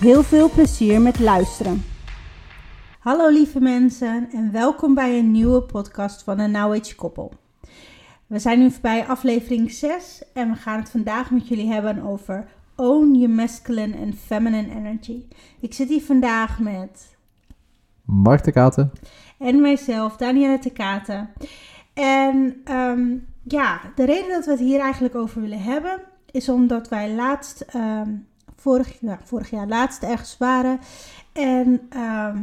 Heel veel plezier met luisteren. Hallo lieve mensen en welkom bij een nieuwe podcast van een Now Age koppel. We zijn nu bij aflevering 6 en we gaan het vandaag met jullie hebben over Own Your Masculine and Feminine Energy. Ik zit hier vandaag met Mark de Katen. en mijzelf, Danielle Tekate. En ehm, ja, de reden dat we het hier eigenlijk over willen hebben, is omdat wij laatst, ehm, vorig, ja, vorig jaar laatst ergens waren. En ehm,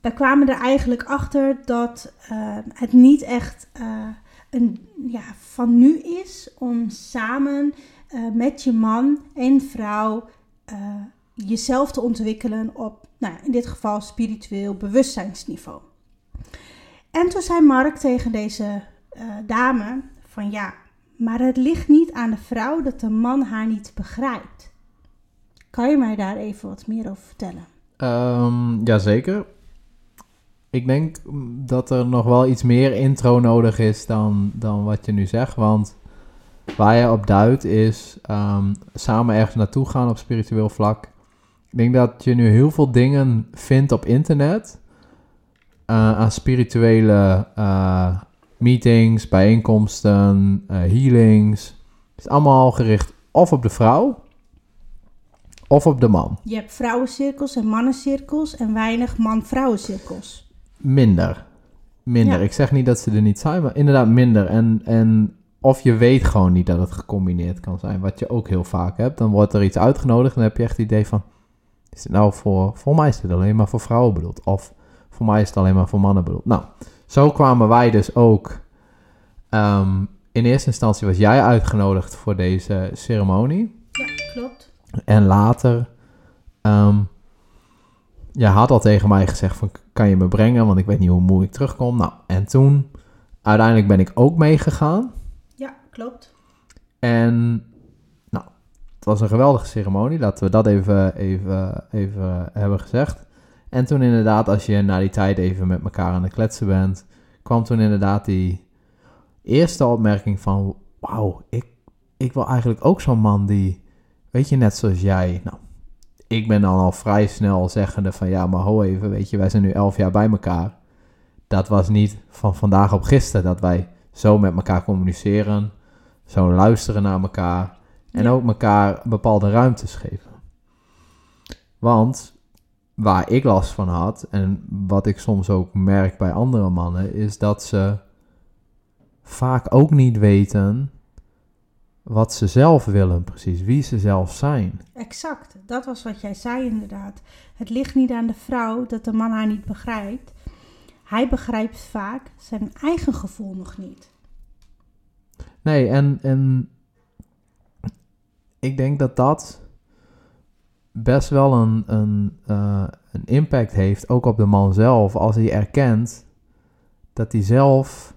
wij kwamen er eigenlijk achter dat ehm, het niet echt eh, een, ja, van nu is om samen eh, met je man en vrouw eh, jezelf te ontwikkelen op, nou, in dit geval spiritueel bewustzijnsniveau. En toen zei Mark tegen deze dame van ja, maar het ligt niet aan de vrouw dat de man haar niet begrijpt. Kan je mij daar even wat meer over vertellen? Ehm jazeker. Ik denk dat er nog wel iets meer intro nodig is dan, dan wat je nu zegt. Want waar je op duidt is ehm, samen ergens naartoe gaan op spiritueel vlak. Ik denk dat je nu heel veel dingen vindt op internet. eh, aan spirituele eh, meetings, bijeenkomsten, eh, healings. Het is allemaal gericht of op de vrouw of op de man. Je hebt vrouwencirkels en mannencirkels en weinig man-vrouwencirkels. Minder. Minder. Ja. Ik zeg niet dat ze er niet zijn, maar inderdaad minder. En, en of je weet gewoon niet dat het gecombineerd kan zijn, wat je ook heel vaak hebt. Dan wordt er iets uitgenodigd en dan heb je echt het idee van... Is het nou voor... Voor mij is dit alleen maar voor vrouwen bedoeld. Of voor mij is het alleen maar voor mannen bedoeld. Nou, zo kwamen wij dus ook... ehm, in eerste instantie was jij uitgenodigd voor deze ceremonie. Ja, klopt. En later, ehm je had al tegen mij gezegd van, kan je me brengen, want ik weet niet hoe moe ik terugkom. Nou, en toen, uiteindelijk ben ik ook meegegaan. Ja, klopt. En, nou, het was een geweldige ceremonie, laten we dat even, even, even hebben gezegd. En toen inderdaad, als je na die tijd even met elkaar aan het kletsen bent, kwam toen inderdaad die eerste opmerking van, wauw, ik, ik wil eigenlijk ook zo'n man die, weet je, net zoals jij, nou, ik ben dan al vrij snel zeggende van, ja, maar ho even, weet je, wij zijn nu elf jaar bij elkaar. Dat was niet van vandaag op gisteren dat wij zo met elkaar communiceren, zo luisteren naar elkaar en Ja. ook elkaar bepaalde ruimtes geven. Want waar ik last van had en wat ik soms ook merk bij andere mannen, is dat ze vaak ook niet weten wat ze zelf willen, precies wie ze zelf zijn. Exact. Dat was wat jij zei inderdaad. Het ligt niet aan de vrouw dat de man haar niet begrijpt. Hij begrijpt vaak zijn eigen gevoel nog niet. Nee, en, en ik denk dat dat best wel een, een, eh, een impact heeft, ook op de man zelf, als hij erkent dat hij zelf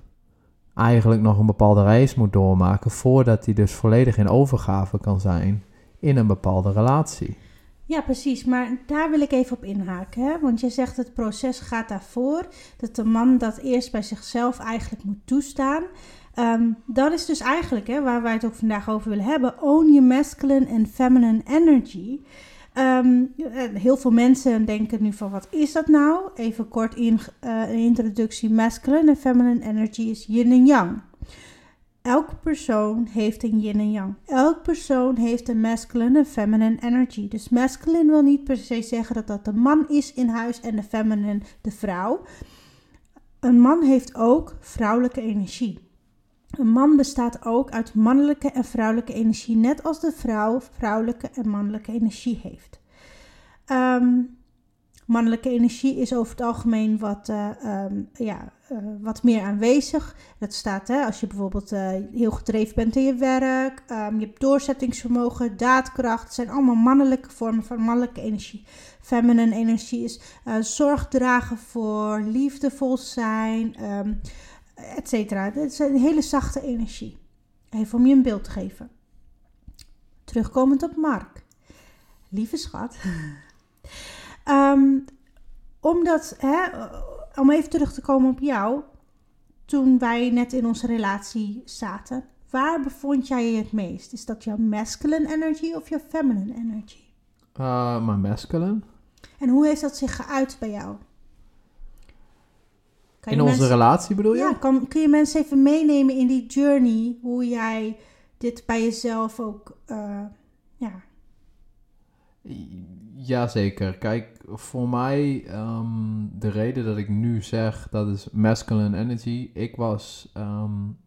eigenlijk nog een bepaalde reis moet doormaken voordat hij dus volledig in overgave kan zijn in een bepaalde relatie. Ja, precies. Maar daar wil ik even op inhaken. Hè? Want je zegt het proces gaat daarvoor. Dat de man dat eerst bij zichzelf eigenlijk moet toestaan. Ehm, dat is dus eigenlijk hè, waar wij het ook vandaag over willen hebben. Own your masculine and feminine energy. Eh, heel veel mensen denken nu van wat is dat nou? Even kort in, eh, een introductie. Masculine en feminine energy is yin en yang. Elke persoon heeft een yin en yang. Elk persoon heeft een masculine en feminine energy. Dus masculine wil niet per se zeggen dat dat de man is in huis en de feminine de vrouw. Een man heeft ook vrouwelijke energie. Een man bestaat ook uit mannelijke en vrouwelijke energie, net als de vrouw vrouwelijke en mannelijke energie heeft. Ehm, mannelijke energie is over het algemeen wat, eh, ehm, ja, eh, wat meer aanwezig. Dat staat hè, als je bijvoorbeeld eh, heel gedreven bent in je werk, ehm, je hebt doorzettingsvermogen, daadkracht. Het zijn allemaal mannelijke vormen van mannelijke energie. Feminine energie is zorg dragen voor, liefdevol zijn, et cetera. Dat is een hele zachte energie. Even om je een beeld te geven. Terugkomend op Mark. Lieve schat. Um, omdat, hè, om even terug te komen op jou, toen wij net in onze relatie zaten, waar bevond jij je het meest? Is dat jouw masculine energy of jouw feminine energy? Uh, mijn masculine. En hoe heeft dat zich geuit bij jou? In onze relatie bedoel je? Ja, kan, kun je mensen even meenemen in die journey, hoe jij dit bij jezelf ook, uh, ja, Jazeker. Kijk, voor mij, um, de reden dat ik nu zeg dat is masculine energy. Ik was um,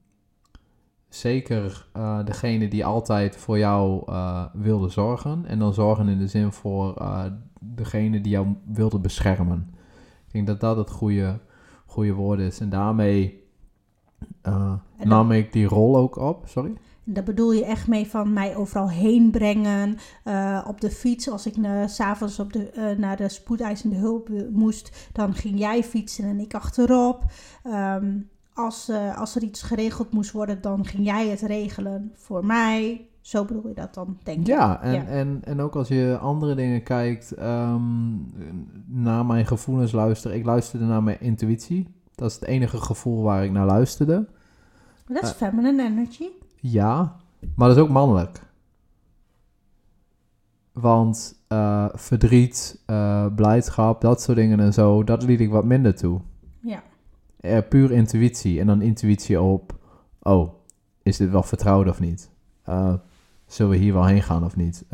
zeker uh, degene die altijd voor jou uh, wilde zorgen. En dan zorgen in de zin voor degene die jou wilde beschermen. Ik denk dat dat het goede, goede woord is. En daarmee nam ik die rol ook op. Sorry? Daar bedoel je echt mee van mij overal heen brengen. Uh, op de fiets, als ik s'avonds uh, naar de spoedeisende hulp moest, dan ging jij fietsen en ik achterop. Um, als, als er iets geregeld moest worden, dan ging jij het regelen voor mij. Zo bedoel je dat dan, denk ik. Ja, en, ja. En, en ook als je andere dingen kijkt, um, naar mijn gevoelens luisteren. Ik luisterde naar mijn intuïtie. Dat is het enige gevoel waar ik naar luisterde. Dat is feminine energy. Ja, maar dat is ook mannelijk. Want uh, verdriet, uh, blijdschap, dat soort dingen en zo, dat liet ik wat minder toe. Ja. Uh, puur intuïtie. En dan intuïtie op, oh, is dit wel vertrouwd of niet? Zullen we hier wel heen gaan of niet?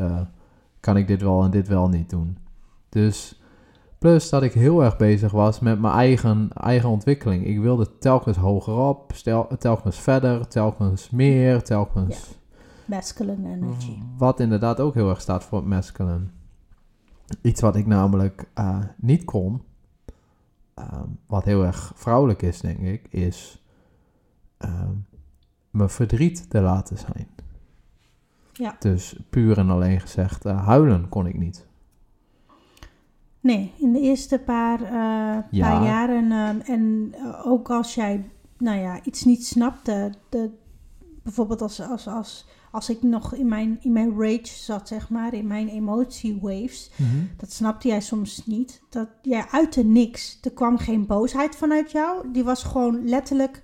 kan ik dit wel en dit wel niet doen? Dus Plus dat ik heel erg bezig was met mijn eigen, eigen ontwikkeling. Ik wilde telkens hoger op, stel, telkens verder, telkens meer, telkens... Ja. Masculine energy. Wat inderdaad ook heel erg staat voor masculine. Iets wat ik namelijk uh, niet kon, um, wat heel erg vrouwelijk is, denk ik, is um, mijn verdriet te laten zijn. Ja. Dus puur en alleen gezegd, uh, huilen kon ik niet. Nee, in de eerste paar, uh, ja. paar jaren. Uh, en ook als jij nou ja, iets niet snapte. De, bijvoorbeeld als, als, als, als ik nog in mijn, in mijn rage zat, zeg maar, in mijn emotiewaves. Mm -hmm. Dat snapte jij soms niet. Dat jij uitte niks. Er kwam geen boosheid vanuit jou. Die was gewoon letterlijk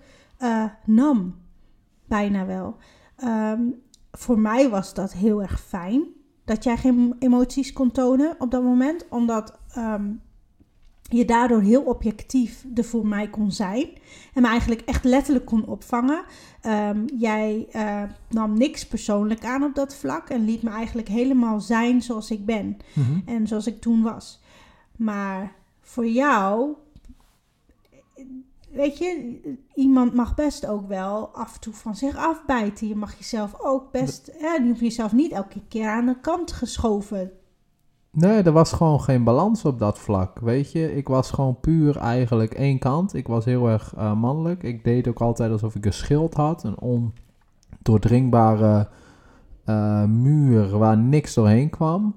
nam. Bijna wel. Um, voor mij was dat heel erg fijn dat jij geen emoties kon tonen op dat moment, omdat um, je daardoor heel objectief er voor mij kon zijn en me eigenlijk echt letterlijk kon opvangen. Um, jij uh, nam niks persoonlijk aan op dat vlak en liet me eigenlijk helemaal zijn zoals ik ben mm -hmm. en zoals ik toen was. Maar voor jou weet je, iemand mag best ook wel af en toe van zich afbijten. Je mag jezelf ook best, je hoeft jezelf niet elke keer aan de kant geschoven. Nee, er was gewoon geen balans op dat vlak, weet je. Ik was gewoon puur eigenlijk één kant. Ik was heel erg uh, mannelijk. Ik deed ook altijd alsof ik een schild had, een ondoordringbare uh, muur waar niks doorheen kwam.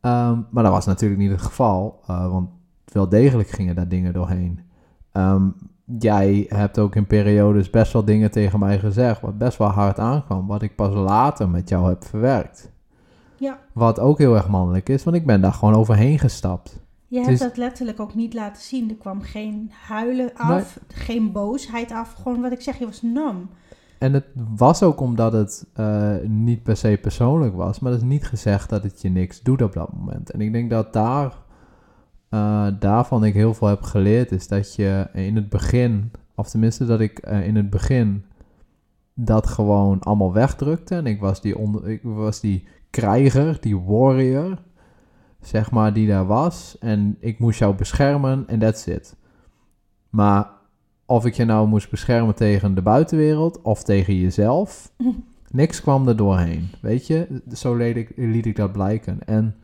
Um, maar dat was natuurlijk niet het geval, uh, want wel degelijk gingen daar dingen doorheen. Um, jij hebt ook in periodes best wel dingen tegen mij gezegd, wat best wel hard aankwam, wat ik pas later met jou heb verwerkt. Ja. Wat ook heel erg mannelijk is, want ik ben daar gewoon overheen gestapt. Je hebt dat letterlijk ook niet laten zien. Er kwam geen huilen af, nee. geen boosheid af. Gewoon wat ik zeg, je was nam. En het was ook omdat het uh, niet per se persoonlijk was, maar dat is niet gezegd dat het je niks doet op dat moment. En ik denk dat daar uh, daarvan ik heel veel heb geleerd, is dat je in het begin, of tenminste dat ik uh, in het begin dat gewoon allemaal wegdrukte. En ik was die, onder, ik was die krijger, die warrior, zeg maar, die daar was. En ik moest jou beschermen en that's it. Maar of ik je nou moest beschermen tegen de buitenwereld of tegen jezelf, niks kwam er doorheen. Weet je, zo liet ik, liet ik dat blijken. En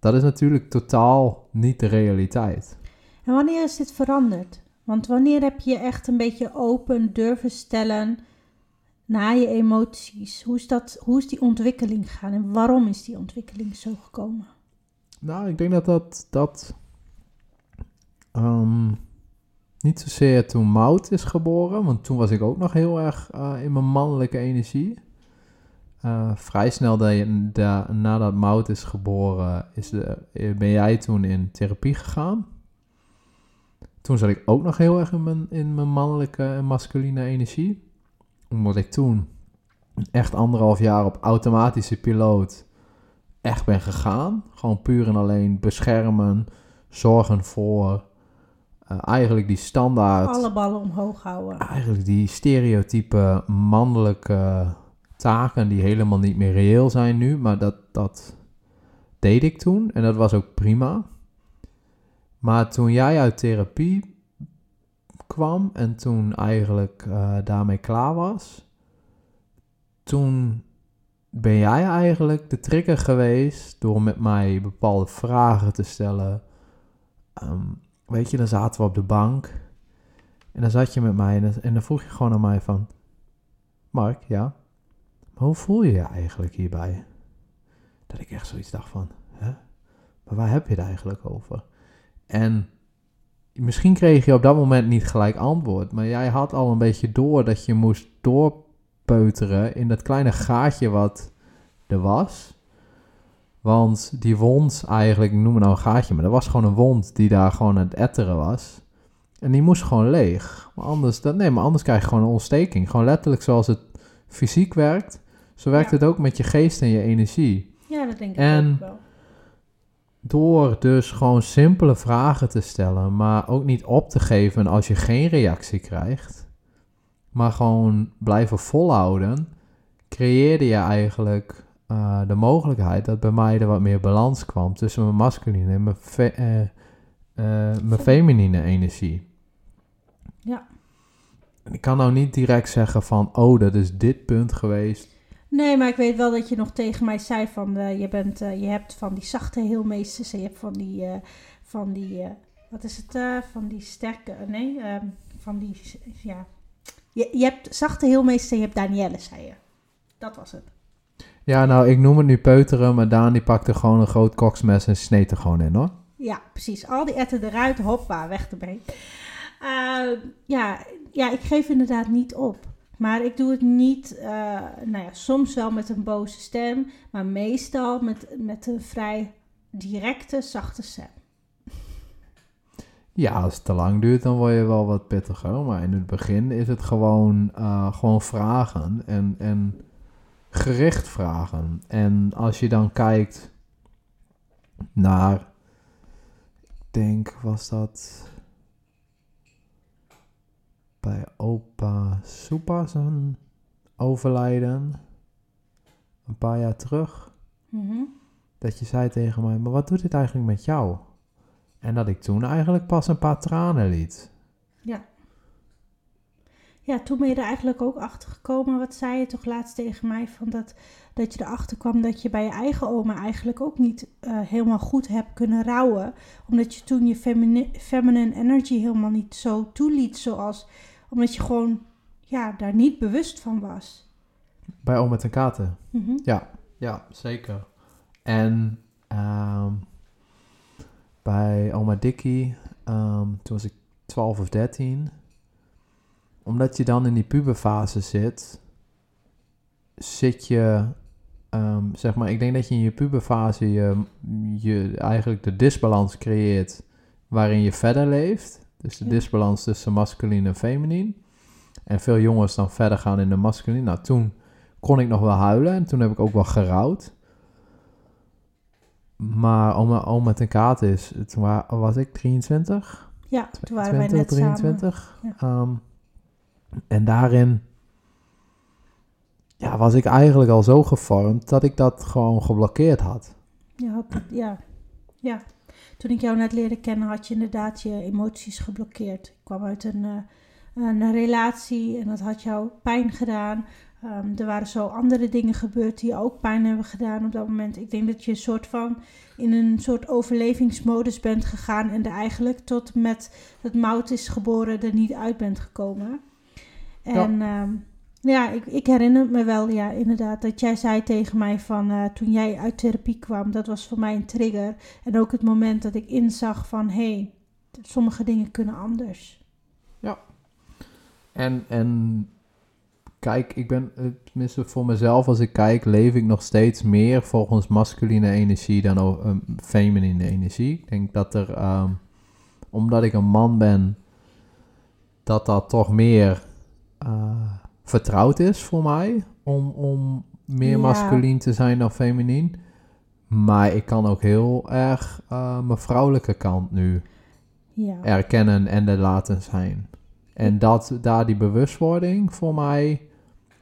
dat is natuurlijk totaal niet de realiteit. En wanneer is dit veranderd? Want wanneer heb je echt een beetje open durven stellen naar je emoties? Hoe is, dat, hoe is die ontwikkeling gegaan en waarom is die ontwikkeling zo gekomen? Nou, ik denk dat dat, dat ehm, niet zozeer toen Mout is geboren, want toen was ik ook nog heel erg eh, in mijn mannelijke energie. Uh, vrij snel de, de, nadat Mout is geboren, is de, ben jij toen in therapie gegaan. Toen zat ik ook nog heel erg in mijn, in mijn mannelijke en masculine energie. Omdat ik toen echt anderhalf jaar op automatische piloot echt ben gegaan. Gewoon puur en alleen beschermen, zorgen voor. Uh, eigenlijk die standaard. Alle ballen omhoog houden. Eigenlijk die stereotype mannelijke taken die helemaal niet meer reëel zijn nu. Maar dat, dat deed ik toen en dat was ook prima. Maar toen jij uit therapie kwam en toen eigenlijk uh, daarmee klaar was, toen ben jij eigenlijk de trigger geweest door met mij bepaalde vragen te stellen. Um, weet je, dan zaten we op de bank en dan zat je met mij en en dan vroeg je gewoon aan mij van, Mark, ja, hoe voel je je eigenlijk hierbij? Dat ik echt zoiets dacht van, hè? Maar waar heb je het eigenlijk over? En misschien kreeg je op dat moment niet gelijk antwoord, maar jij had al een beetje door dat je moest doorpeuteren in dat kleine gaatje wat er was. Want die wond eigenlijk, noem het nou een gaatje, maar dat was gewoon een wond die daar gewoon aan het etteren was. En die moest gewoon leeg. Maar anders, nee, maar anders krijg je gewoon een ontsteking. Gewoon letterlijk zoals het fysiek werkt, zo werkt het ook met je geest en je energie. Ja, dat denk ik En- ook wel. Door dus gewoon simpele vragen te stellen, maar ook niet op te geven als je geen reactie krijgt, maar gewoon blijven volhouden, creëerde je eigenlijk eh, de mogelijkheid dat bij mij er wat meer balans kwam tussen mijn masculine en mijn, fe- eh, eh, mijn feminine energie. Ja. Ik kan nou niet direct zeggen van, oh, dat is dit punt geweest. Nee, maar ik weet wel dat je nog tegen mij zei van eh, je, bent, eh, je hebt van die zachte heelmeesters en je hebt van die, eh, van die wat is het, van die sterke, nee, ehm, van die, ja. Je, je hebt zachte heelmeesters en je hebt Danielle, zei je. Dat was het. Ja, nou, ik noem het nu peuteren, maar Daan die pakte gewoon een groot koksmes en sneed er gewoon in, hoor. Ja, precies. Al die etten eruit, hoppa, weg ermee. Ja, ja, ik geef inderdaad niet op. Maar ik doe het niet, eh, nou ja, soms wel met een boze stem, maar meestal met, met een vrij directe, zachte stem. Ja, als het te lang duurt, dan word je wel wat pittiger. Maar in het begin is het gewoon, eh, gewoon vragen en, en gericht vragen. En als je dan kijkt naar, ik denk, was dat bij opa Soepa zijn overlijden, een paar jaar terug Mhm. dat je zei tegen mij, maar wat doet dit eigenlijk met jou? En dat ik toen eigenlijk pas een paar tranen liet. Ja, toen ben je er eigenlijk ook achter gekomen. Wat zei je toch laatst tegen mij? Van dat, dat je erachter kwam dat je bij je eigen oma eigenlijk ook niet eh, helemaal goed hebt kunnen rouwen. Omdat je toen je femini- feminine energy helemaal niet zo toeliet. Zoals, omdat je gewoon ja, daar niet bewust van was. Bij Oom met een katen. Mhm. Ja, zeker. En ehm, bij oma Dikkie, ehm, toen was ik 12 of 13. Omdat je dan in die puberfase zit, zit je, ehm, zeg maar, ik denk dat je in je puberfase je, je eigenlijk de disbalans creëert waarin je verder leeft. Dus de Ja. disbalans tussen masculin en feminin. En veel jongens dan verder gaan in de masculin. Nou, toen kon ik nog wel huilen en toen heb ik ook wel gerouwd. Maar oma, oma met een kaart is, toen wa- was ik 23, Ja, toen waren wij net 23. samen. Ehm, en daarin ja, was ik eigenlijk al zo gevormd dat ik dat gewoon geblokkeerd had. Ja, ja, ja. Toen ik jou net leerde kennen, had je inderdaad je emoties geblokkeerd. Ik kwam uit een, eh, een relatie en dat had jou pijn gedaan. Ehm, er waren zo andere dingen gebeurd die ook pijn hebben gedaan op dat moment. Ik denk dat je een soort van in een soort overlevingsmodus bent gegaan en er eigenlijk tot met het mout is geboren er niet uit bent gekomen. En ja, ja ik, ik, herinner me wel, ja, inderdaad, dat jij zei tegen mij van uh, toen jij uit therapie kwam, dat was voor mij een trigger. En ook het moment dat ik inzag van hé, hey, sommige dingen kunnen anders. Ja. En, en kijk, ik ben, tenminste voor mezelf, als ik kijk, leef ik nog steeds meer volgens masculine energie dan um, feminine energie. Ik denk dat er, um, omdat ik een man ben, dat dat toch meer uh, vertrouwd is voor mij om, om meer ja. masculien te zijn dan feminien. Maar ik kan ook heel erg uh, mijn vrouwelijke kant nu ja. erkennen en er laten zijn. En dat, daar die bewustwording voor mij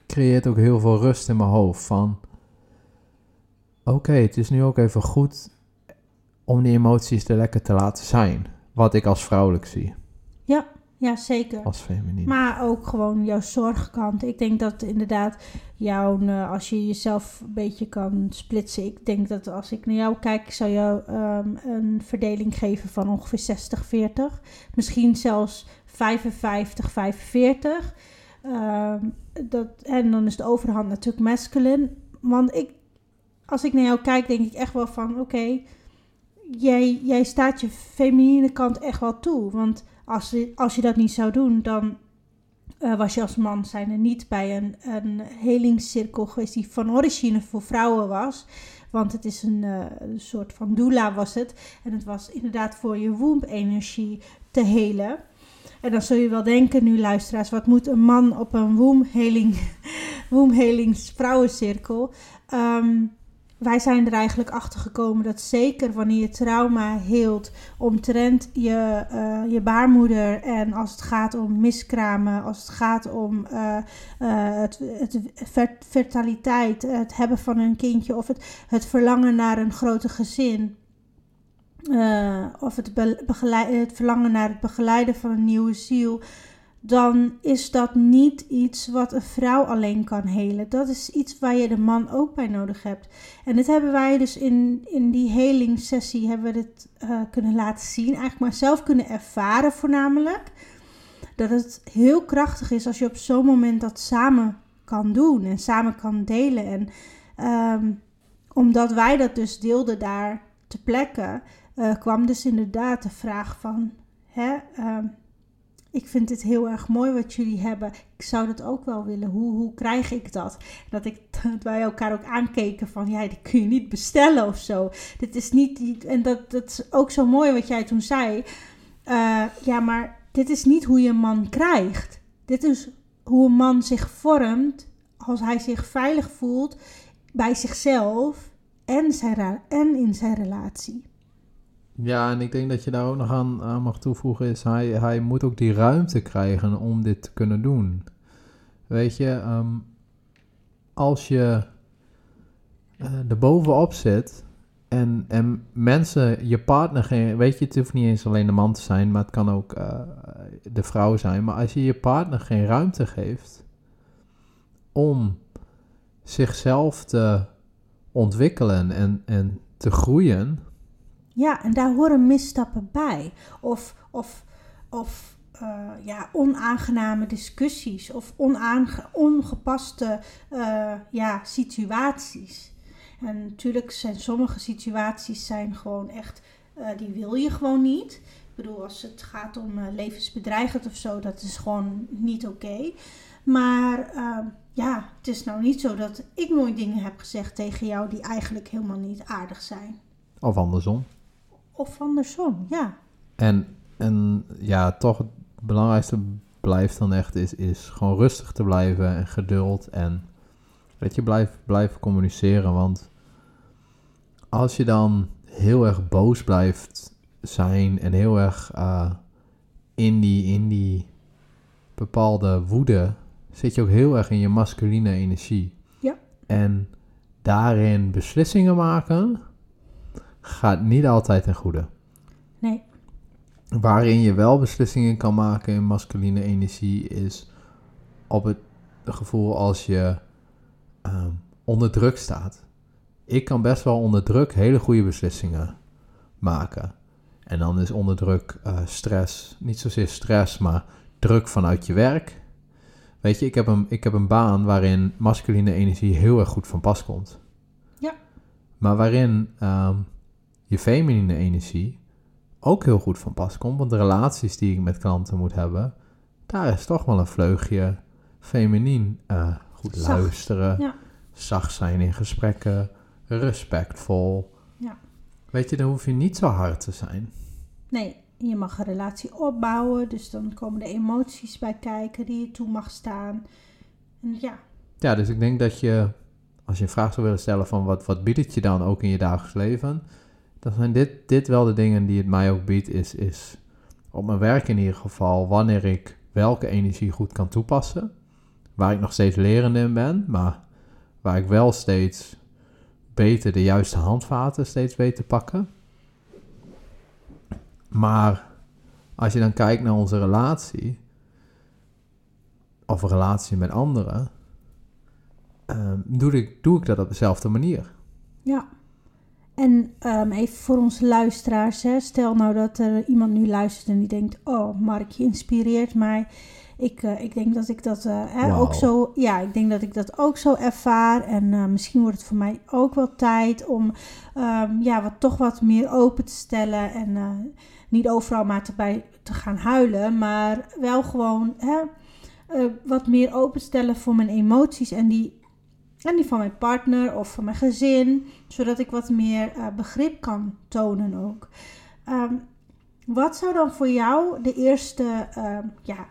creëert ook heel veel rust in mijn hoofd. Van oké, het is nu ook even goed om die emoties er lekker te laten zijn. Wat ik als vrouwelijk zie. Ja, zeker. Als feminien. Maar ook gewoon jouw zorgkant. Ik denk dat inderdaad jouw, uh, als je jezelf een beetje kan splitsen. Ik denk dat als ik naar jou kijk, ik zou jou um, een verdeling geven van ongeveer 60-40. Misschien zelfs 55-45. Um, dat, en dan is de overhand natuurlijk masculine. Want ik, als ik naar jou kijk, denk ik echt wel van: oké, okay, jij, jij staat je feminine kant echt wel toe. Want als, als je dat niet zou doen, dan uh, was je als man zijn er niet bij een, een helingscirkel geweest die van origine voor vrouwen was. Want het is een, een soort van doula was het. En het was inderdaad voor je womb-energie te helen. En dan zul je wel denken nu, luisteraars, wat moet een man op een woemheling, woemhelings vrouwencirkel? Um, wij zijn er eigenlijk achter gekomen dat zeker wanneer je trauma heelt omtrent je, uh, je baarmoeder en als het gaat om miskramen, als het gaat om uh, het, het fertiliteit, het hebben van een kindje of het, het verlangen naar een groter gezin, of het, het, verlangen naar het begeleiden van een nieuwe ziel, dan is dat niet iets wat een vrouw alleen kan helen. Dat is iets waar je de man ook bij nodig hebt. En dit hebben wij dus in, in die helingssessie hebben we dit uh, kunnen laten zien, eigenlijk maar zelf kunnen ervaren voornamelijk. Dat het heel krachtig is als je op zo'n moment dat samen kan doen en samen kan delen. En um, omdat wij dat dus deelden daar te plekken, uh, kwam dus inderdaad de vraag van, hè, uh, ik vind dit heel erg mooi wat jullie hebben. Ik zou dat ook wel willen. Hoe, hoe krijg ik dat? Dat, ik, dat wij elkaar ook aankeken van, ja, die kun je niet bestellen of zo. Dit is niet, en dat, dat is ook zo mooi wat jij toen zei. Uh, ja, maar dit is niet hoe je een man krijgt. Dit is hoe een man zich vormt als hij zich veilig voelt bij zichzelf en, zijn, en in zijn relatie. Ja, en ik denk dat je daar ook nog aan, aan mag toevoegen is, hij, hij moet ook die ruimte krijgen om dit te kunnen doen. Weet je, um, als je uh, er bovenop zit en, en mensen, je partner, geen, weet je, het hoeft niet eens alleen de man te zijn, maar het kan ook uh, de vrouw zijn. Maar als je je partner geen ruimte geeft om zichzelf te ontwikkelen en, en te groeien, ja, en daar horen misstappen bij. Of, of, of uh, ja, onaangename discussies of ongepaste uh, ja, situaties. En natuurlijk zijn sommige situaties zijn gewoon echt, uh, die wil je gewoon niet. Ik bedoel, als het gaat om levensbedreigend of zo, dat is gewoon niet oké. Maar ja, het is nou niet zo dat ik nooit dingen heb gezegd tegen jou die eigenlijk helemaal niet aardig zijn. Of andersom. Of andersom, ja. En, en ja, toch het belangrijkste blijft dan echt is, is gewoon rustig te blijven en geduld en weet je, blijf, blijven communiceren. Want als je dan heel erg boos blijft zijn en heel erg uh, in, die, in die bepaalde woede, zit je ook heel erg in je masculine energie. Ja. En daarin beslissingen maken gaat niet altijd ten goede. Nee. Waarin je wel beslissingen kan maken in masculine energie is op het gevoel als je ehm, onder druk staat. Ik kan best wel onder druk hele goede beslissingen maken. En dan is onder druk eh, stress, niet zozeer stress, maar druk vanuit je werk. Weet je, ik heb, een, ik heb een baan waarin masculine energie heel erg goed van pas komt. Ja. Maar waarin ehm, je feminine energie ook heel goed van pas komt. Want de relaties die ik met klanten moet hebben, daar is toch wel een vleugje feminien. eh, goed Zacht, luisteren, ja. zacht zijn in gesprekken, respectvol. Ja. Weet je, dan hoef je niet zo hard te zijn. Nee, je mag een relatie opbouwen, dus dan komen de emoties bij kijken die je toe mag staan. En ja, Ja, dus ik denk dat je, als je een vraag zou willen stellen van wat, wat biedt het je dan ook in je dagelijks leven, dan zijn dit, dit wel de dingen die het mij ook biedt, is, is op mijn werk in ieder geval, wanneer ik welke energie goed kan toepassen, waar ik nog steeds lerende in ben, maar waar ik wel steeds beter de juiste handvaten steeds te pakken. Maar als je dan kijkt naar onze relatie, of relatie met anderen, ehm, doe, ik, doe ik dat op dezelfde manier. ja. En ehm, even voor onze luisteraars, hè. stel nou dat er iemand nu luistert en die denkt, oh Mark, je inspireert mij. Ik, eh, ik denk dat ik dat eh, hè, ook zo, ja, ik denk dat ik dat ook zo ervaar. En eh, misschien wordt het voor mij ook wel tijd om ehm, ja, wat, toch wat meer open te stellen. En niet overal maar te, bij, te gaan huilen, maar wel gewoon hè, wat meer openstellen voor mijn emoties en die, en die van mijn partner of van mijn gezin, zodat ik wat meer eh, begrip kan tonen ook. Ehm, wat zou dan voor jou de eerste, ehm, ja,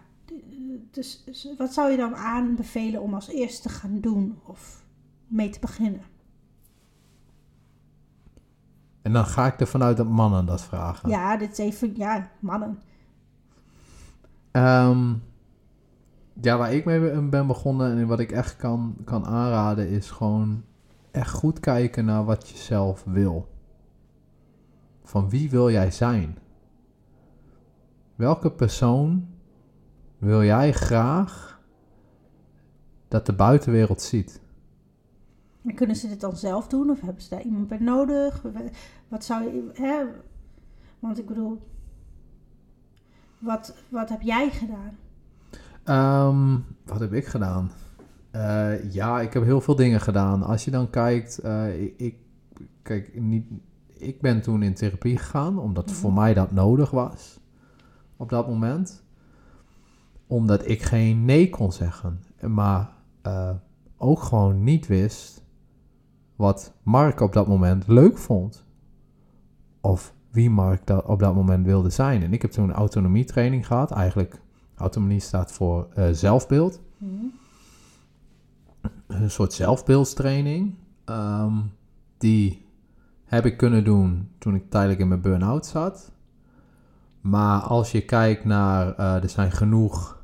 dus, wat zou je dan aanbevelen om als eerste te gaan doen of mee te beginnen? En dan ga ik ervan uit dat mannen dat vragen. Ja, dit is even, ja, mannen. Ehm, ja, waar ik mee ben begonnen en wat ik echt kan, kan aanraden is gewoon echt goed kijken naar wat je zelf wil. Van wie wil jij zijn? Welke persoon wil jij graag dat de buitenwereld ziet? En kunnen ze dit dan zelf doen of hebben ze daar iemand bij nodig? Wat zou je, hè? Want ik bedoel, wat, wat heb jij gedaan? Ehm, wat heb ik gedaan? Eh, ja, ik heb heel veel dingen gedaan. Als je dan kijkt, eh, ik, ik, kijk, niet, ik ben toen in therapie gegaan, omdat Mhm. voor mij dat nodig was op dat moment. Omdat ik geen nee kon zeggen, maar eh, ook gewoon niet wist wat Mark op dat moment leuk vond. Of wie Mark dat op dat moment wilde zijn. En ik heb toen een autonomietraining gehad, eigenlijk Autonomie staat voor eh, zelfbeeld. Een soort zelfbeeldstraining. Ehm, die heb ik kunnen doen toen ik tijdelijk in mijn burn-out zat. Maar als je kijkt naar, eh, er zijn genoeg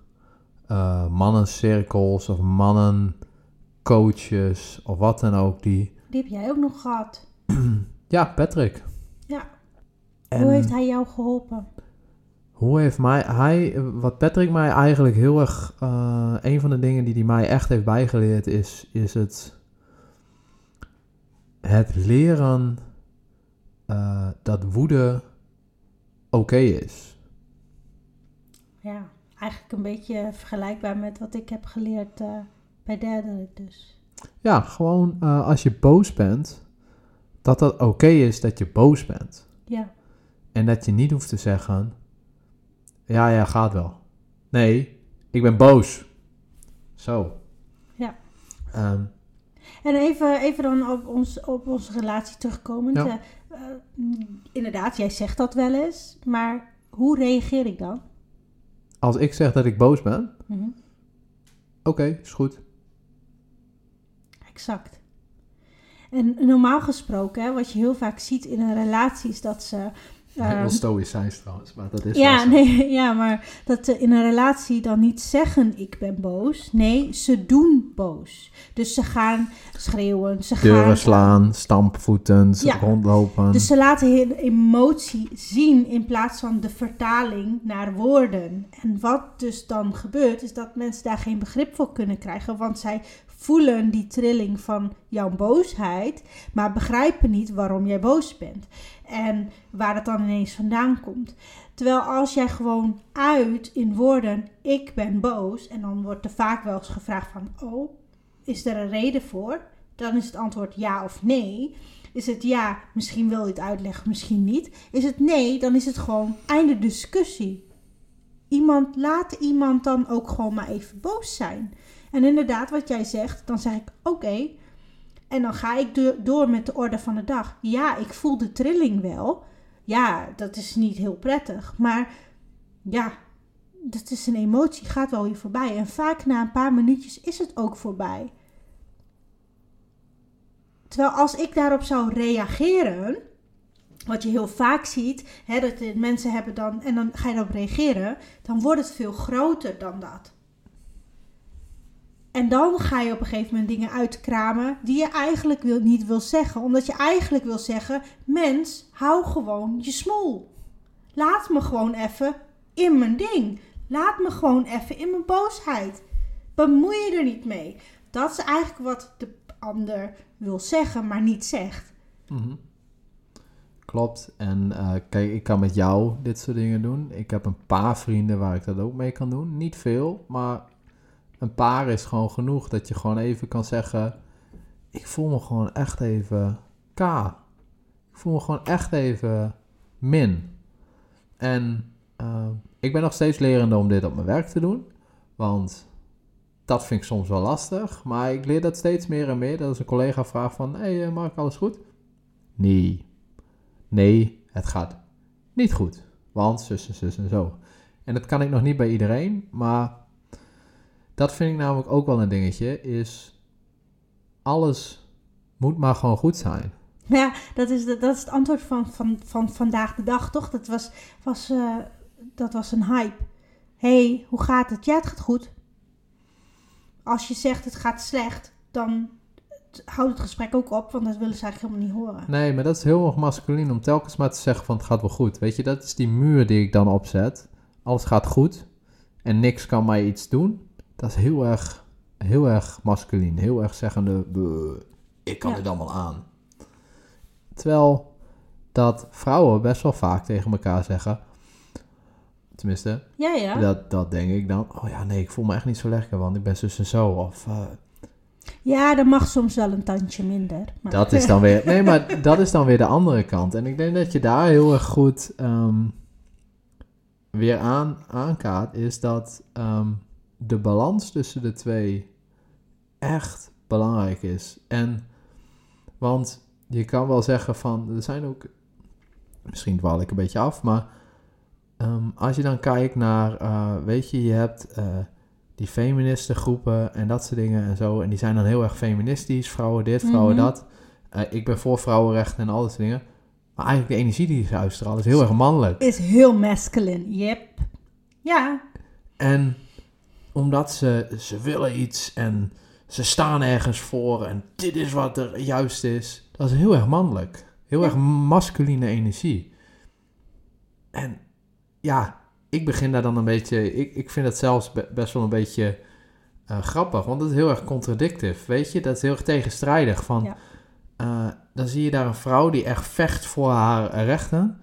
eh, mannencirkels of mannencoaches of wat dan ook die... Die heb jij ook nog gehad. Ja, Patrick. Ja. En- Hoe heeft hij jou geholpen? Hoe heeft mij, hij, wat Patrick mij eigenlijk heel erg, eh, een van de dingen die hij mij echt heeft bijgeleerd is, is het, het leren eh, dat woede oké is. Ja, eigenlijk een beetje vergelijkbaar met wat ik heb geleerd eh, bij derde dus. Ja, gewoon als je boos bent, dat dat oké is dat je boos bent. Ja, En dat je niet hoeft te zeggen, ja, ja, gaat wel. Nee, ik ben boos. Zo. Ja. Ehm, En even, even dan op, ons, op onze relatie terugkomend. Ja. Eh, eh, inderdaad, jij zegt dat wel eens, maar hoe reageer ik dan? als ik zeg dat ik boos ben, Mhm, oké, is goed. Exact. En normaal gesproken, hè, wat je heel vaak ziet in een relatie, is dat ze. Heel stoïcijns trouwens, maar dat is ja, nee, ja, maar dat ze in een relatie dan niet zeggen ik ben boos. Nee, ze doen boos. Dus ze gaan schreeuwen, ze Deuren gaan... slaan, stampvoetend, Ja. rondlopen. Dus ze laten hun emotie zien in plaats van de vertaling naar woorden. En wat dus dan gebeurt, is dat mensen daar geen begrip voor kunnen krijgen. Want zij voelen die trilling van jouw boosheid, maar begrijpen niet waarom jij boos bent. En waar het dan ineens vandaan komt. Terwijl als jij gewoon uit in woorden, ik ben boos, en dan wordt er vaak wel eens gevraagd van, oh, is er een reden voor? Dan is het antwoord ja of nee. Is het ja, misschien wil je het uitleggen, misschien niet. Is het nee, dan is het gewoon einde discussie. Iemand, laat iemand dan ook gewoon maar even boos zijn. En inderdaad, wat jij zegt, dan zeg ik oké. En dan ga ik door met de orde van de dag. Ja, ik voel de trilling wel. Ja, dat is niet heel prettig. Maar ja, dat is een emotie, gaat wel weer voorbij. En vaak na een paar minuutjes is het ook voorbij. Terwijl als ik daarop zou reageren, wat je heel vaak ziet, hè, dat mensen hebben dan, en dan ga je daarop reageren, dan wordt het veel groter dan dat. En dan ga je op een gegeven moment dingen uitkramen die je eigenlijk wil, niet wil zeggen. Omdat je eigenlijk wil zeggen, mens, hou gewoon je smoel. Laat me gewoon even in mijn ding. Laat me gewoon even in mijn boosheid. Bemoei je er niet mee. Dat is eigenlijk wat de ander wil zeggen, maar niet zegt. Mhm. Klopt. En uh, kijk, ik kan met jou dit soort dingen doen. Ik heb een paar vrienden waar ik dat ook mee kan doen. Niet veel, maar een paar is gewoon genoeg. Dat je gewoon even kan zeggen: Ik voel me gewoon echt even K. Ik voel me gewoon echt even min. En uh, ik ben nog steeds lerende om dit op mijn werk te doen. Want dat vind ik soms wel lastig. Maar ik leer dat steeds meer en meer. Dat als een collega vraagt van... Hey, eh, Mark, alles goed? Nee. Nee, het gaat niet goed. Want zus en zus en zo. En dat kan ik nog niet bij iedereen. Maar dat vind ik namelijk ook wel een dingetje. Is alles moet maar gewoon goed zijn. Ja, dat is, de, dat is het antwoord van, van, van vandaag de dag, toch? Dat was, was, uh, dat was een hype. hey, hoe gaat het? Ja, het gaat goed als je zegt het gaat slecht, dan houdt het gesprek ook op, want dat willen ze eigenlijk helemaal niet horen. Nee, maar dat is heel erg masculin om telkens maar te zeggen van het gaat wel goed. Weet je, dat is die muur die ik dan opzet. Alles gaat goed en niks kan mij iets doen. Dat is heel erg, heel erg masculin. Heel erg zeggende, ik kan dit allemaal aan. Terwijl dat vrouwen best wel vaak tegen elkaar zeggen... Tenminste, ja, ja. Dat, dat denk ik dan. Oh ja, nee, ik voel me echt niet zo lekker, want ik ben zus en zo. Of, uh... Ja, dat mag soms wel een tandje minder. Maar... Dat is dan weer... Nee, maar dat is dan weer de andere kant. En ik denk dat je daar heel erg goed um, weer aan, aankaart, is dat um, de balans tussen de twee echt belangrijk is. En, want je kan wel zeggen van, er zijn ook, misschien dwaal ik een beetje af, maar Ehm, als je dan kijkt naar, uh, weet je, je hebt uh, die feministengroepen en dat soort dingen en zo. En die zijn dan heel erg feministisch, vrouwen dit, vrouwen mhm. dat. Uh, ik ben voor vrouwenrechten en al dat soort dingen. Maar eigenlijk de energie die ze uitstralen is heel erg mannelijk. Is heel masculine, yep. Ja. En omdat ze, ze willen iets en ze staan ergens voor en dit is wat er juist is. Dat is heel erg mannelijk. Heel erg masculine energie. En ja, ik begin daar dan een beetje. Ik, ik vind het zelfs best wel een beetje uh, grappig, want het is heel erg contradictief. Weet je, dat is heel erg tegenstrijdig. Van, ja. uh, dan zie je daar een vrouw die echt vecht voor haar rechten.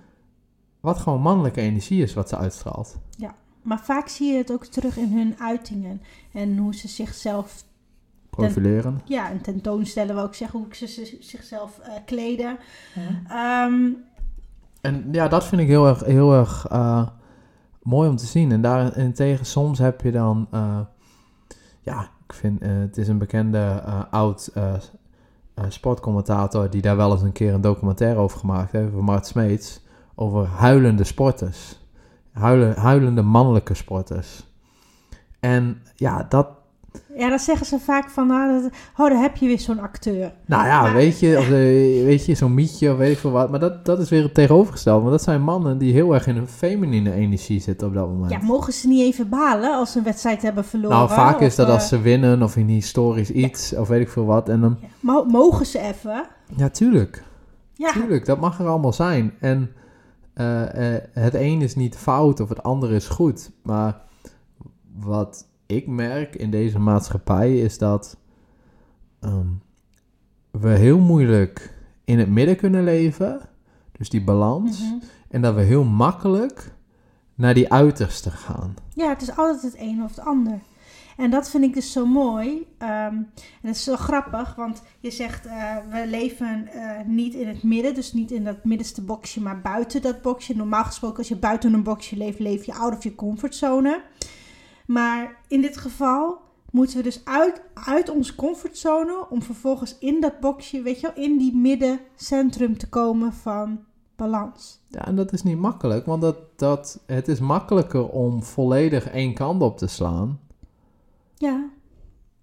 Wat gewoon mannelijke energie is wat ze uitstraalt. Ja, maar vaak zie je het ook terug in hun uitingen en hoe ze zichzelf profileren. Ten, ja, en tentoonstellen, wil ik zeggen, hoe ze zichzelf uh, kleden. Ja. Um, en ja, dat vind ik heel erg, heel erg uh, mooi om te zien. En daarentegen, soms heb je dan, uh, ja, ik vind, uh, het is een bekende oud sportcommentator die daar wel eens een keer een documentaire over gemaakt heeft, over Mart Smeets, over huilende sporters. Huilen, huilende mannelijke sporters. En ja, dat, ja, dan zeggen ze vaak van, nou, dat, oh, daar heb je weer zo'n acteur. Nou ja, weet je, of, weet je zo'n mietje of weet ik veel wat. Maar dat, dat is weer het tegenovergestelde. Want dat zijn mannen die heel erg in een feminine energie zitten op dat moment. Ja, mogen ze niet even balen als ze een wedstrijd hebben verloren? Nou, vaak is dat als ze winnen of in historisch iets of weet ik veel wat. En dan... Ja. Mogen ze even? Ja, tuurlijk. Ja. Tuurlijk, dat mag er allemaal zijn. En uh, uh, het een is niet fout of het andere is goed. Maar wat ik merk in deze maatschappij is dat ehm, we heel moeilijk in het midden kunnen leven. Dus die balans. Mhm. En dat we heel makkelijk naar die uiterste gaan. Ja, het is altijd het een of het ander. En dat vind ik dus zo mooi. Ehm, en het is zo grappig, want je zegt eh, we leven eh, niet in het midden, dus niet in dat middenste boxje, maar buiten dat boxje. Normaal gesproken, als je buiten een boxje leeft, leef je out of je comfortzone. Maar in dit geval moeten we dus uit, uit onze comfortzone om vervolgens in dat boxje, weet je wel, in die middencentrum te komen van balans. Ja, en dat is niet makkelijk, want dat, dat, het is makkelijker om volledig één kant op te slaan. Ja,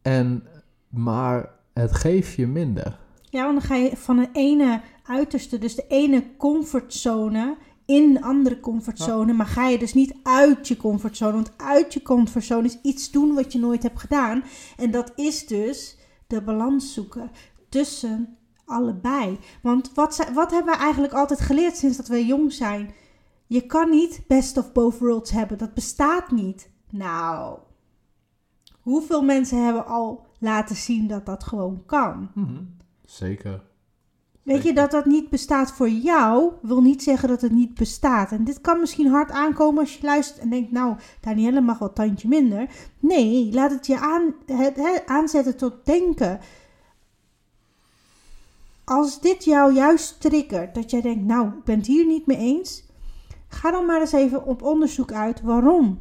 En, maar het geeft je minder. Ja, want dan ga je van de ene uiterste, dus de ene comfortzone, in de andere comfortzone. Maar ga je dus niet uit je comfortzone. Want uit je comfortzone is iets doen wat je nooit hebt gedaan. En dat is dus de balans zoeken tussen allebei. Want wat, wat hebben we eigenlijk altijd geleerd sinds dat we jong zijn? Je kan niet best of both worlds hebben. Dat bestaat niet. Nou, hoeveel mensen hebben al laten zien dat dat gewoon kan? Zeker. Weet je, dat dat niet bestaat voor jou, wil niet zeggen dat het niet bestaat. En dit kan misschien hard aankomen als je luistert en denkt, nou, Danielle mag wel tandje minder. Nee, laat het je aan, het, aanzetten tot denken. Als dit jou juist triggert, dat jij denkt, nou, ik ben het hier niet mee eens. Ga dan maar eens even op onderzoek uit waarom.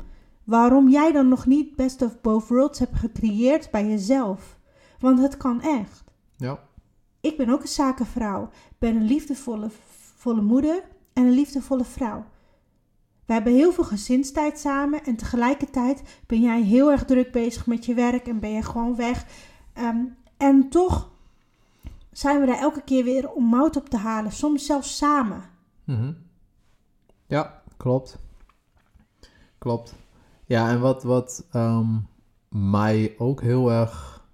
Waarom jij dan nog niet Best of Both Worlds hebt gecreëerd bij jezelf. Want het kan echt. Ja. Ik ben ook een zakenvrouw. Ik ben een liefdevolle volle moeder en een liefdevolle vrouw. We hebben heel veel gezinstijd samen en tegelijkertijd ben jij heel erg druk bezig met je werk en ben je gewoon weg. Ehm, en toch zijn we daar elke keer weer om mout op te halen, soms zelfs samen. Mhm. Ja, klopt. Klopt. Ja, en wat, wat ehm, mij ook heel erg,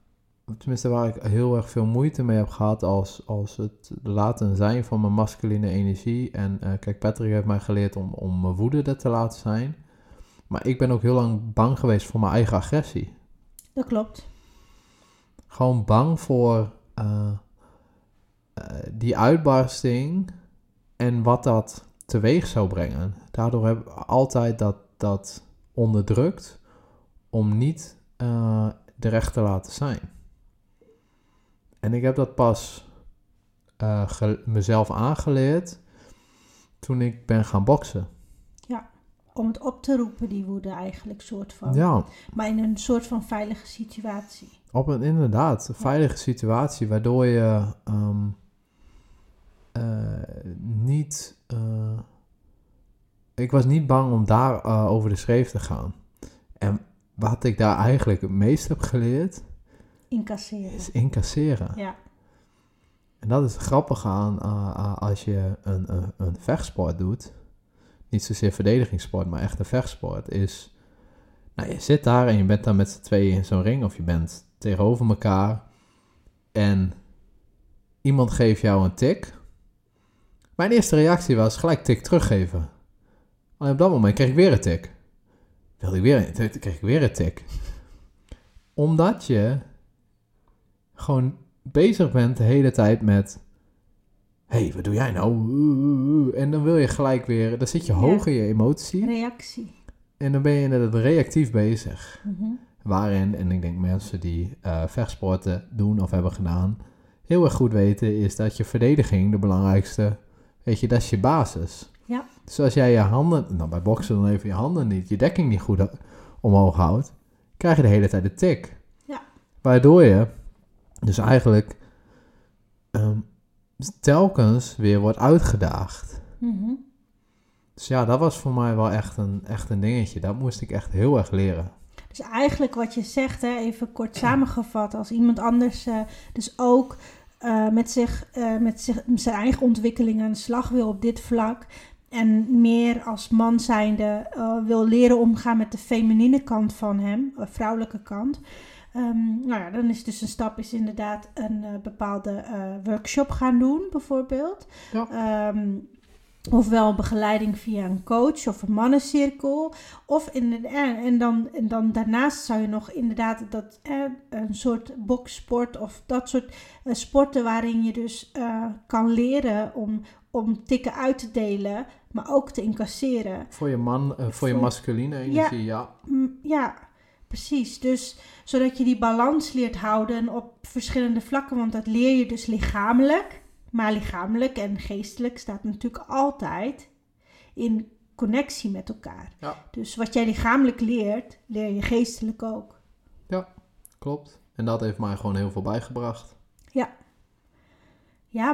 tenminste waar ik heel erg veel moeite mee heb gehad als, als het laten zijn van mijn masculine energie. En eh, kijk, Patrick heeft mij geleerd om, om mijn woede er te laten zijn. Maar ik ben ook heel lang bang geweest voor mijn eigen agressie. Dat klopt. Gewoon bang voor eh, eh, die uitbarsting en wat dat teweeg zou brengen. Daardoor heb ik altijd dat, dat onderdrukt om niet eh de recht te laten zijn. En ik heb dat pas eh, mezelf aangeleerd toen ik ben gaan boksen. Om het op te roepen, die woede eigenlijk, soort van. Ja, Maar in een soort van veilige situatie. Op een inderdaad een veilige situatie, waardoor je ehm, eh, niet. Ik was niet bang om daar eh, over de schreef te gaan. En wat ik daar eigenlijk het meest heb geleerd, Incasseren. is incasseren. Ja. En dat is het grappige aan eh, eh, als je een, een, een vechtsport doet. Niet zozeer verdedigingssport, maar echt een vechtsport. Is, nou, je zit daar en je bent daar met z'n tweeën in zo'n ring. Of je bent tegenover elkaar. En iemand geeft jou een tik. Mijn eerste reactie was gelijk tik teruggeven. Alleen op dat moment kreeg ik weer een tik. Wilde ik weer een, kreeg ik weer een tik. Omdat je gewoon bezig bent de hele tijd met... Hé, hey, wat doe jij nou? En dan wil je gelijk weer... Dan zit je hoog in je emotie. Reactie. En dan ben je inderdaad reactief bezig. Mhm. Waarin, en ik denk mensen die eh vechtsporten doen of hebben gedaan... heel erg goed weten, is dat je verdediging de belangrijkste... Weet je, dat is je basis. Ja. Dus als jij je handen... Nou, bij boksen dan even je handen niet... Je dekking niet goed omhoog houdt... krijg je de hele tijd een tik. Ja. Waardoor je dus eigenlijk ehm, telkens weer wordt uitgedaagd. Mhm. Dus ja, dat was voor mij wel echt een, echt een dingetje. Dat moest ik echt heel erg leren. Dus eigenlijk wat je zegt, hè, even kort samengevat, als iemand anders eh, dus ook eh, met, zich, eh, met, zich, met zijn eigen ontwikkeling aan de slag wil op dit vlak. En meer als man zijnde eh, wil leren omgaan met de feminine kant van hem, de vrouwelijke kant. Ehm, nou ja, dan is dus een stap is inderdaad een eh, bepaalde eh, workshop gaan doen, bijvoorbeeld. Ja. Ehm, Ofwel begeleiding via een coach of een mannencirkel. Of in, en, en, dan, en dan daarnaast zou je nog inderdaad dat, eh, een soort boksport of dat soort eh, sporten waarin je dus eh, kan leren om, om tikken uit te delen, maar ook te incasseren. Voor je man, eh, voor je masculine energie, ja. Mm, Ja, precies. Dus zodat je die balans leert houden op verschillende vlakken. Want dat leer je dus lichamelijk. Maar lichamelijk en geestelijk staat natuurlijk altijd in connectie met elkaar. Ja. Dus wat jij lichamelijk leert, leer je geestelijk ook. Klopt. En dat heeft mij gewoon heel veel bijgebracht. Ja,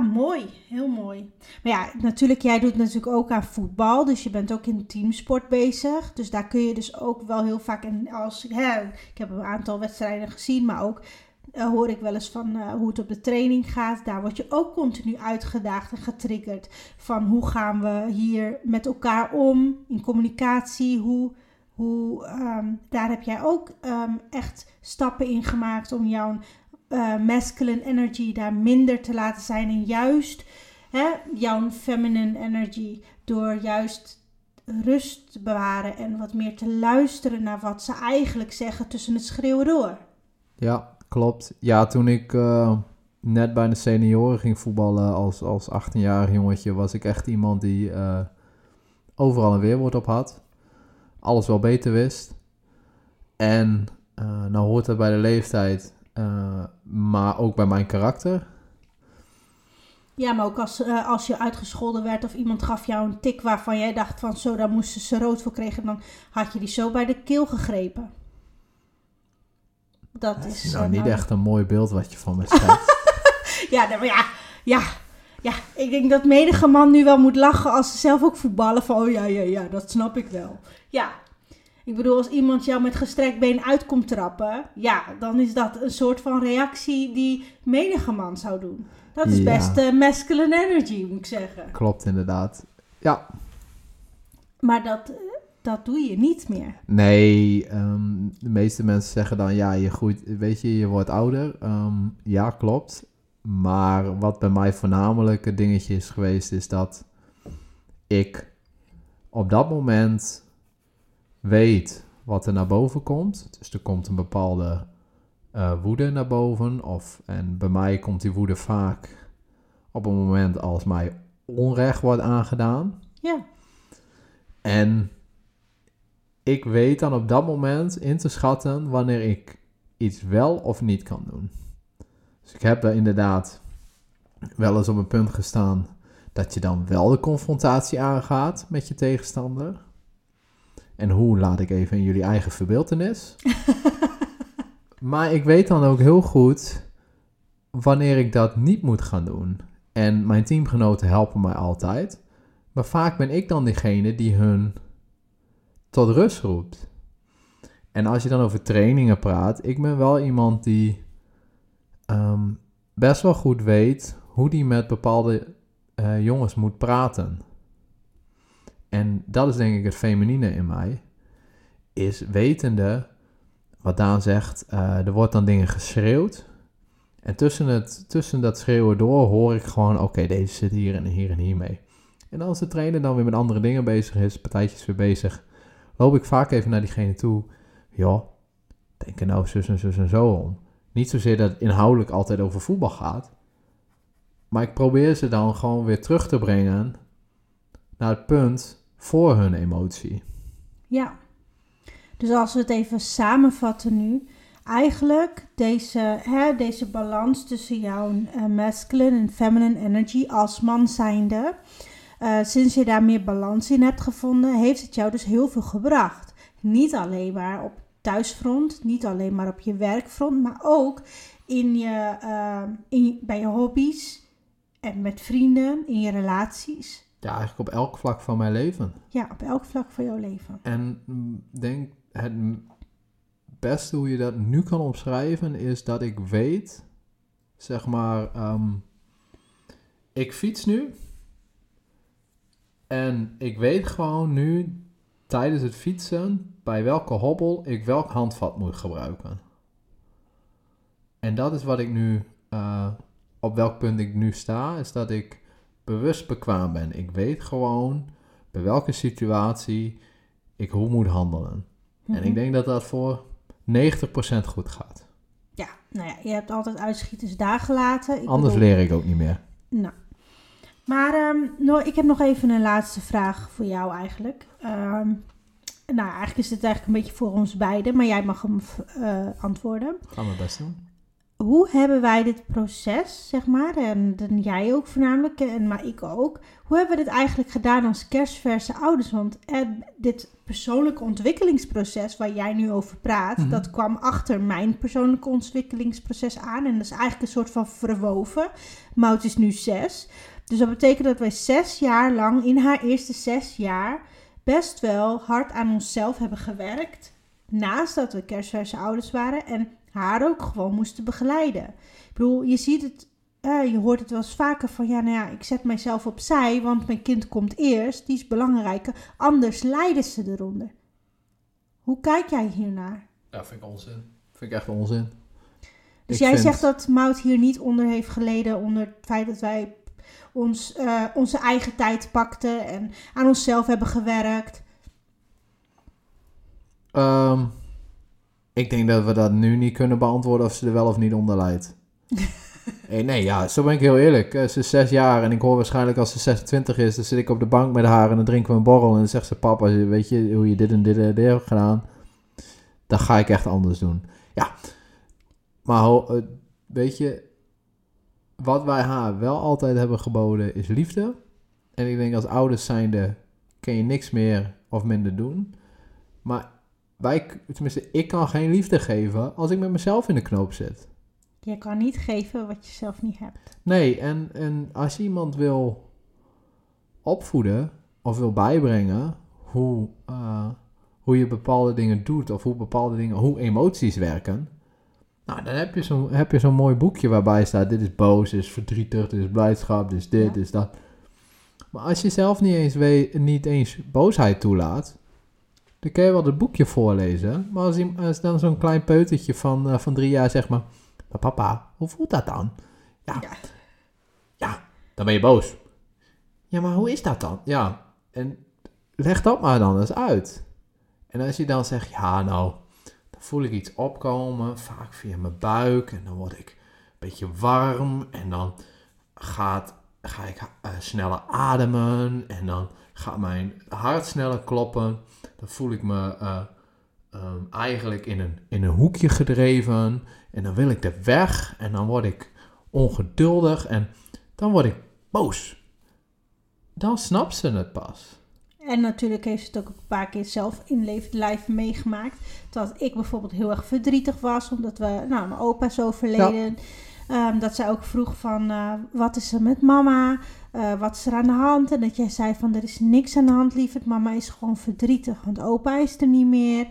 mooi. Heel mooi. Maar ja, natuurlijk, jij doet natuurlijk ook aan voetbal. Dus je bent ook in teamsport bezig. Dus daar kun je dus ook wel heel vaak... En als, hè, ik heb een aantal wedstrijden gezien, maar ook eh, hoor ik wel eens van eh, hoe het op de training gaat. Daar word je ook continu uitgedaagd en getriggerd. Van hoe gaan we hier met elkaar om in communicatie? Hoe, hoe, ehm, daar heb jij ook ehm, echt stappen in gemaakt om jouw eh, masculine energy daar minder te laten zijn. En juist hè, jouw feminine energy door juist rust te bewaren en wat meer te luisteren naar wat ze eigenlijk zeggen tussen het schreeuwen door. Ja, klopt. Ja, toen ik eh, net bij de senioren ging voetballen als, als 18-jarig jongetje, was ik echt iemand die eh, overal een weerwoord op had. Alles wel beter wist. En eh nou hoort dat bij de leeftijd, eh, maar ook bij mijn karakter. Ja, maar ook als, eh, als je uitgescholden werd of iemand gaf jou een tik waarvan jij dacht van zo, daar moesten ze rood voor kregen, dan had je die zo bij de keel gegrepen. Dat is... Nou, eh, niet nou, echt een mooi beeld wat je van me schetst. Ja, maar ja, ja, ja, ik denk dat menige man nu wel moet lachen als ze zelf ook voetballen. Van, oh ja, ja, ja, dat snap ik wel. Ja, ik bedoel, als iemand jou met gestrekt been uit komt trappen, ja, dan is dat een soort van reactie die menige man zou doen. Dat is Ja. best eh, masculine energy, moet ik zeggen. Klopt inderdaad. Ja, Maar dat, eh, dat doe je niet meer. Nee, ehm, de meeste mensen zeggen dan, ja, je groeit, weet je, je wordt ouder. Ehm, ja, klopt. Maar wat bij mij voornamelijk het dingetje is geweest, is dat ik op dat moment weet wat er naar boven komt. Dus er komt een bepaalde eh, woede naar boven. Of, en bij mij komt die woede vaak op een moment als mij onrecht wordt aangedaan. Ja, En ik weet dan op dat moment in te schatten wanneer ik iets wel of niet kan doen. Dus ik heb er inderdaad wel eens op een punt gestaan dat je dan wel de confrontatie aangaat met je tegenstander. En hoe laat ik even in jullie eigen verbeeldenis. maar ik weet dan ook heel goed wanneer ik dat niet moet gaan doen. En mijn teamgenoten helpen mij altijd. Maar vaak ben ik dan degene die hun tot rust roept. En als je dan over trainingen praat, ik ben wel iemand die ehm, best wel goed weet hoe die met bepaalde eh, jongens moet praten. En dat is denk ik het feminine in mij. Is wetende, wat Daan zegt, eh, er wordt dan dingen geschreeuwd. En tussen, het, tussen dat schreeuwen door hoor ik gewoon, oké, deze zit hier en hier en hier mee. En als de trainer dan weer met andere dingen bezig is, partijtjes weer bezig, loop ik vaak even naar diegene toe. Ja, denk er nou zus en zus en zo om. Niet zozeer dat het inhoudelijk altijd over voetbal gaat. Maar ik probeer ze dan gewoon weer terug te brengen naar het punt voor hun emotie. ja. Dus als we het even samenvatten nu. Eigenlijk deze, hè, deze balans tussen jouw eh, masculine en feminine energy als man zijnde. eh, sinds je daar meer balans in hebt gevonden, heeft het jou dus heel veel gebracht. Niet alleen maar op thuisfront, niet alleen maar op je werkfront, maar ook in je, eh, in, bij je hobby's en met vrienden, in je relaties. Ja, eigenlijk op elk vlak van mijn leven. Ja, op elk vlak van jouw leven. En denk het beste hoe je dat nu kan omschrijven is dat ik weet, zeg maar, ehm, ik fiets nu en ik weet gewoon nu tijdens het fietsen bij welke hobbel ik welk handvat moet gebruiken. En dat is wat ik nu, eh, op welk punt ik nu sta, is dat ik bewust bekwaam ben. Ik weet gewoon bij welke situatie ik hoe moet handelen. En Mhm. ik denk dat dat voor 90% goed gaat. Ja, nou ja, je hebt altijd uitschieters daar gelaten. Ik Anders bedoel- leer ik ook niet meer. Nou. Maar ehm, no, ik heb nog even een laatste vraag voor jou eigenlijk. Ehm, nou, eigenlijk is dit eigenlijk een beetje voor ons beiden, maar jij mag hem eh, antwoorden. Gaan we best doen. Hoe hebben wij dit proces, zeg maar, en jij ook voornamelijk, en maar ik ook, hoe hebben we dit eigenlijk gedaan als kerstverse ouders? Want eh, dit persoonlijke ontwikkelingsproces waar jij nu over praat, Mhm. dat kwam achter mijn persoonlijke ontwikkelingsproces aan. En dat is eigenlijk een soort van verwoven. Mout is nu zes. Dus dat betekent dat wij zes jaar lang, in haar eerste zes jaar, best wel hard aan onszelf hebben gewerkt. Naast dat we kerstverse ouders waren en haar ook gewoon moesten begeleiden. Ik bedoel, je ziet het, eh, je hoort het wel eens vaker van, ja, nou ja, ik zet mijzelf opzij, want mijn kind komt eerst, die is belangrijker, anders lijden ze eronder. Hoe kijk jij hiernaar? Ja, vind ik onzin. Vind ik echt onzin. Dus Ik jij vind- zegt dat Mout hier niet onder heeft geleden, onder het feit dat wij ons, eh, onze eigen tijd pakten en aan onszelf hebben gewerkt. Ehm, ik denk dat we dat nu niet kunnen beantwoorden of ze er wel of niet onder lijdt. hey, nee, ja, zo ben ik heel eerlijk. Eh, ze is zes jaar en ik hoor waarschijnlijk als ze 26 is, dan zit ik op de bank met haar en dan drinken we een borrel en dan zegt ze, papa, weet je hoe je dit en dit en dit hebt gedaan? Dan ga ik echt anders doen. Ja, maar eh, weet je, wat wij haar wel altijd hebben geboden is liefde. En ik denk als ouders zijnde kun je niks meer of minder doen. Maar wij, tenminste, ik kan geen liefde geven als ik met mezelf in de knoop zit. Je kan niet geven wat je zelf niet hebt. Nee, en, en als je iemand wil opvoeden of wil bijbrengen hoe, eh, hoe je bepaalde dingen doet of hoe bepaalde dingen, hoe emoties werken. Nou, dan heb je zo'n heb je zo'n mooi boekje waarbij staat: dit is boos, dit is verdrietig, dit is blijdschap, dit is dit, Ja. dit is dat. Maar als je zelf niet eens, weet, niet eens boosheid toelaat, dan kun je wel het boekje voorlezen. Maar als, dan zo'n klein peutertje van, eh, van drie jaar zegt maar, maar papa, hoe voelt dat dan? Ja. Ja. ja, dan ben je boos. Ja, maar hoe is dat dan? Ja, en leg dat maar dan eens uit. En als je dan zegt, ja nou, dan voel ik iets opkomen, vaak via mijn buik. En dan word ik een beetje warm. En dan gaat, ga ik eh, sneller ademen. En dan gaat mijn hart sneller kloppen. Dan voel ik me eh, ehm, eigenlijk in een, in een hoekje gedreven. En dan wil ik er weg. En dan word ik ongeduldig. En dan word ik boos. Dan snapt ze het pas. En natuurlijk heeft ze het ook een paar keer zelf in lijf meegemaakt. Dat ik bijvoorbeeld heel erg verdrietig was, omdat we, nou, mijn opa is overleden. Ehm, dat zij ook vroeg van, eh, wat is er met mama? Eh, wat is er aan de hand? En dat jij zei van, er is niks aan de hand, lieverd. Mama is gewoon verdrietig, want opa is er niet meer.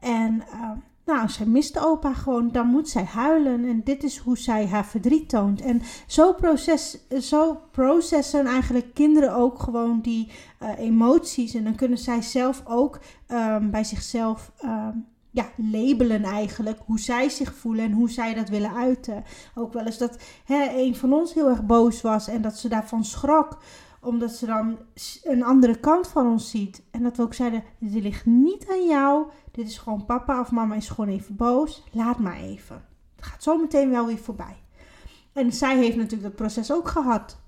En ehm, nou, zij mist opa gewoon, dan moet zij huilen. En dit is hoe zij haar verdriet toont. En zo, proces, zo processen eigenlijk kinderen ook gewoon die eh, emoties. En dan kunnen zij zelf ook ehm, bij zichzelf ja, labelen eigenlijk. Hoe zij zich voelen en hoe zij dat willen uiten. Ook wel eens dat hè, een van ons heel erg boos was en dat ze daarvan schrok. Omdat ze dan een andere kant van ons ziet. En dat we ook zeiden, dit ligt niet aan jou. Dit is gewoon papa of mama is gewoon even boos. Laat maar even. Het gaat zo meteen wel weer voorbij. En zij heeft natuurlijk dat proces ook gehad.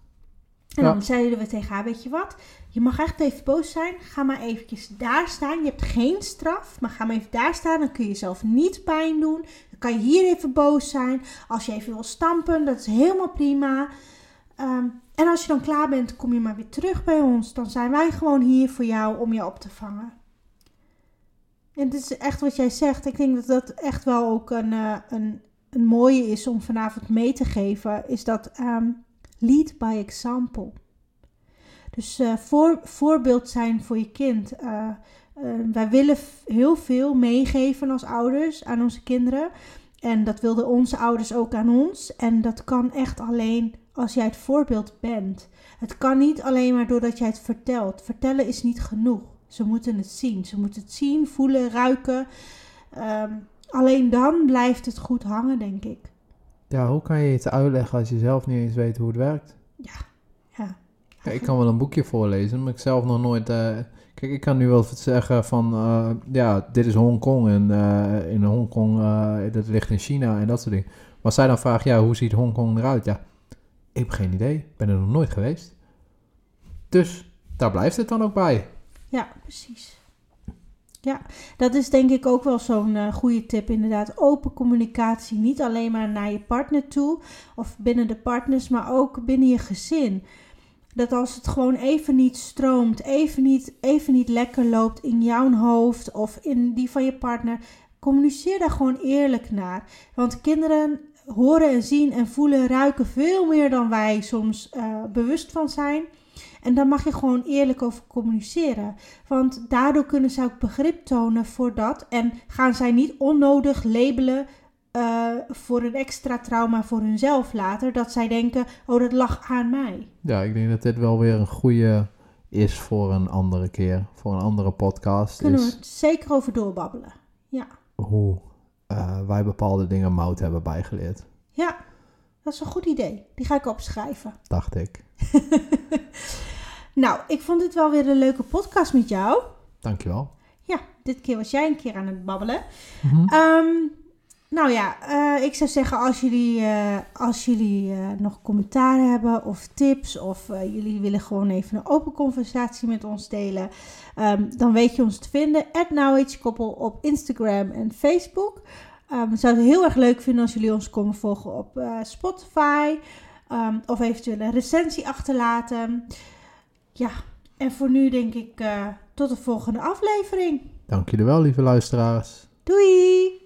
En Ja. dan zeiden we tegen haar, weet je wat? Je mag echt even boos zijn. Ga maar eventjes daar staan. Je hebt geen straf, maar ga maar even daar staan. Dan kun je jezelf niet pijn doen. Dan kan je hier even boos zijn. Als je even wil stampen, dat is helemaal prima. Ehm, en als je dan klaar bent, kom je maar weer terug bij ons. Dan zijn wij gewoon hier voor jou om je op te vangen. En dit is echt wat jij zegt. Ik denk dat dat echt wel ook een, eh, een, een mooie is om vanavond mee te geven. Is dat ehm, lead by example. Dus eh, voor, voorbeeld zijn voor je kind. Eh, eh, wij willen heel veel meegeven als ouders aan onze kinderen. En dat wilden onze ouders ook aan ons. En dat kan echt alleen als jij het voorbeeld bent. Het kan niet alleen maar doordat jij het vertelt. Vertellen is niet genoeg. Ze moeten het zien. Ze moeten het zien, voelen, ruiken. Ehm, alleen dan blijft het goed hangen, denk ik. Ja, hoe kan je het uitleggen als je zelf niet eens weet hoe het werkt? Ja, ik kan wel een boekje voorlezen, maar ik zelf nog nooit... eh, kijk, ik kan nu wel zeggen van... eh, ja, dit is Hongkong en eh, in Hongkong, dat ligt in China en dat soort dingen. Maar zij dan vraagt, ja, hoe ziet Hongkong eruit? Ja, ik heb geen idee. Ben er nog nooit geweest. Dus daar blijft het dan ook bij. Ja, precies. Ja, dat is denk ik ook wel zo'n goede tip inderdaad. Open communicatie, niet alleen maar naar je partner toe of binnen de partners, maar ook binnen je gezin. Dat als het gewoon even niet stroomt, even niet, even niet lekker loopt in jouw hoofd of in die van je partner, communiceer daar gewoon eerlijk naar. Want kinderen horen en zien en voelen en ruiken veel meer dan wij soms eh, bewust van zijn. En daar mag je gewoon eerlijk over communiceren. Want daardoor kunnen zij ook begrip tonen voor dat. En gaan zij niet onnodig labelen eh, voor een extra trauma voor hunzelf later. Dat zij denken, oh dat lag aan mij. Ja, ik denk dat dit wel weer een goede is voor een andere keer. Voor een andere podcast. Kunnen we het zeker over doorbabbelen. Ja, hoe eh, wij bepaalde dingen mout hebben bijgeleerd. ja, dat is een goed idee. Die ga ik opschrijven. Dacht ik. Nou, ik vond dit wel weer een leuke podcast met jou. Dankjewel. Ja, dit keer was jij een keer aan het babbelen. Mhm. Ehm, nou ja, eh, ik zou zeggen als jullie, eh, als jullie eh, nog commentaar hebben of tips of jullie willen gewoon even een open conversatie met ons delen, ehm, dan weet je ons te vinden. At Koppel op Instagram en Facebook. Ehm, we zouden het heel erg leuk vinden als jullie ons komen volgen op Spotify ehm, of eventueel een recensie achterlaten. Ja, en voor nu denk ik tot de volgende aflevering. Dank jullie wel, lieve luisteraars. Doei!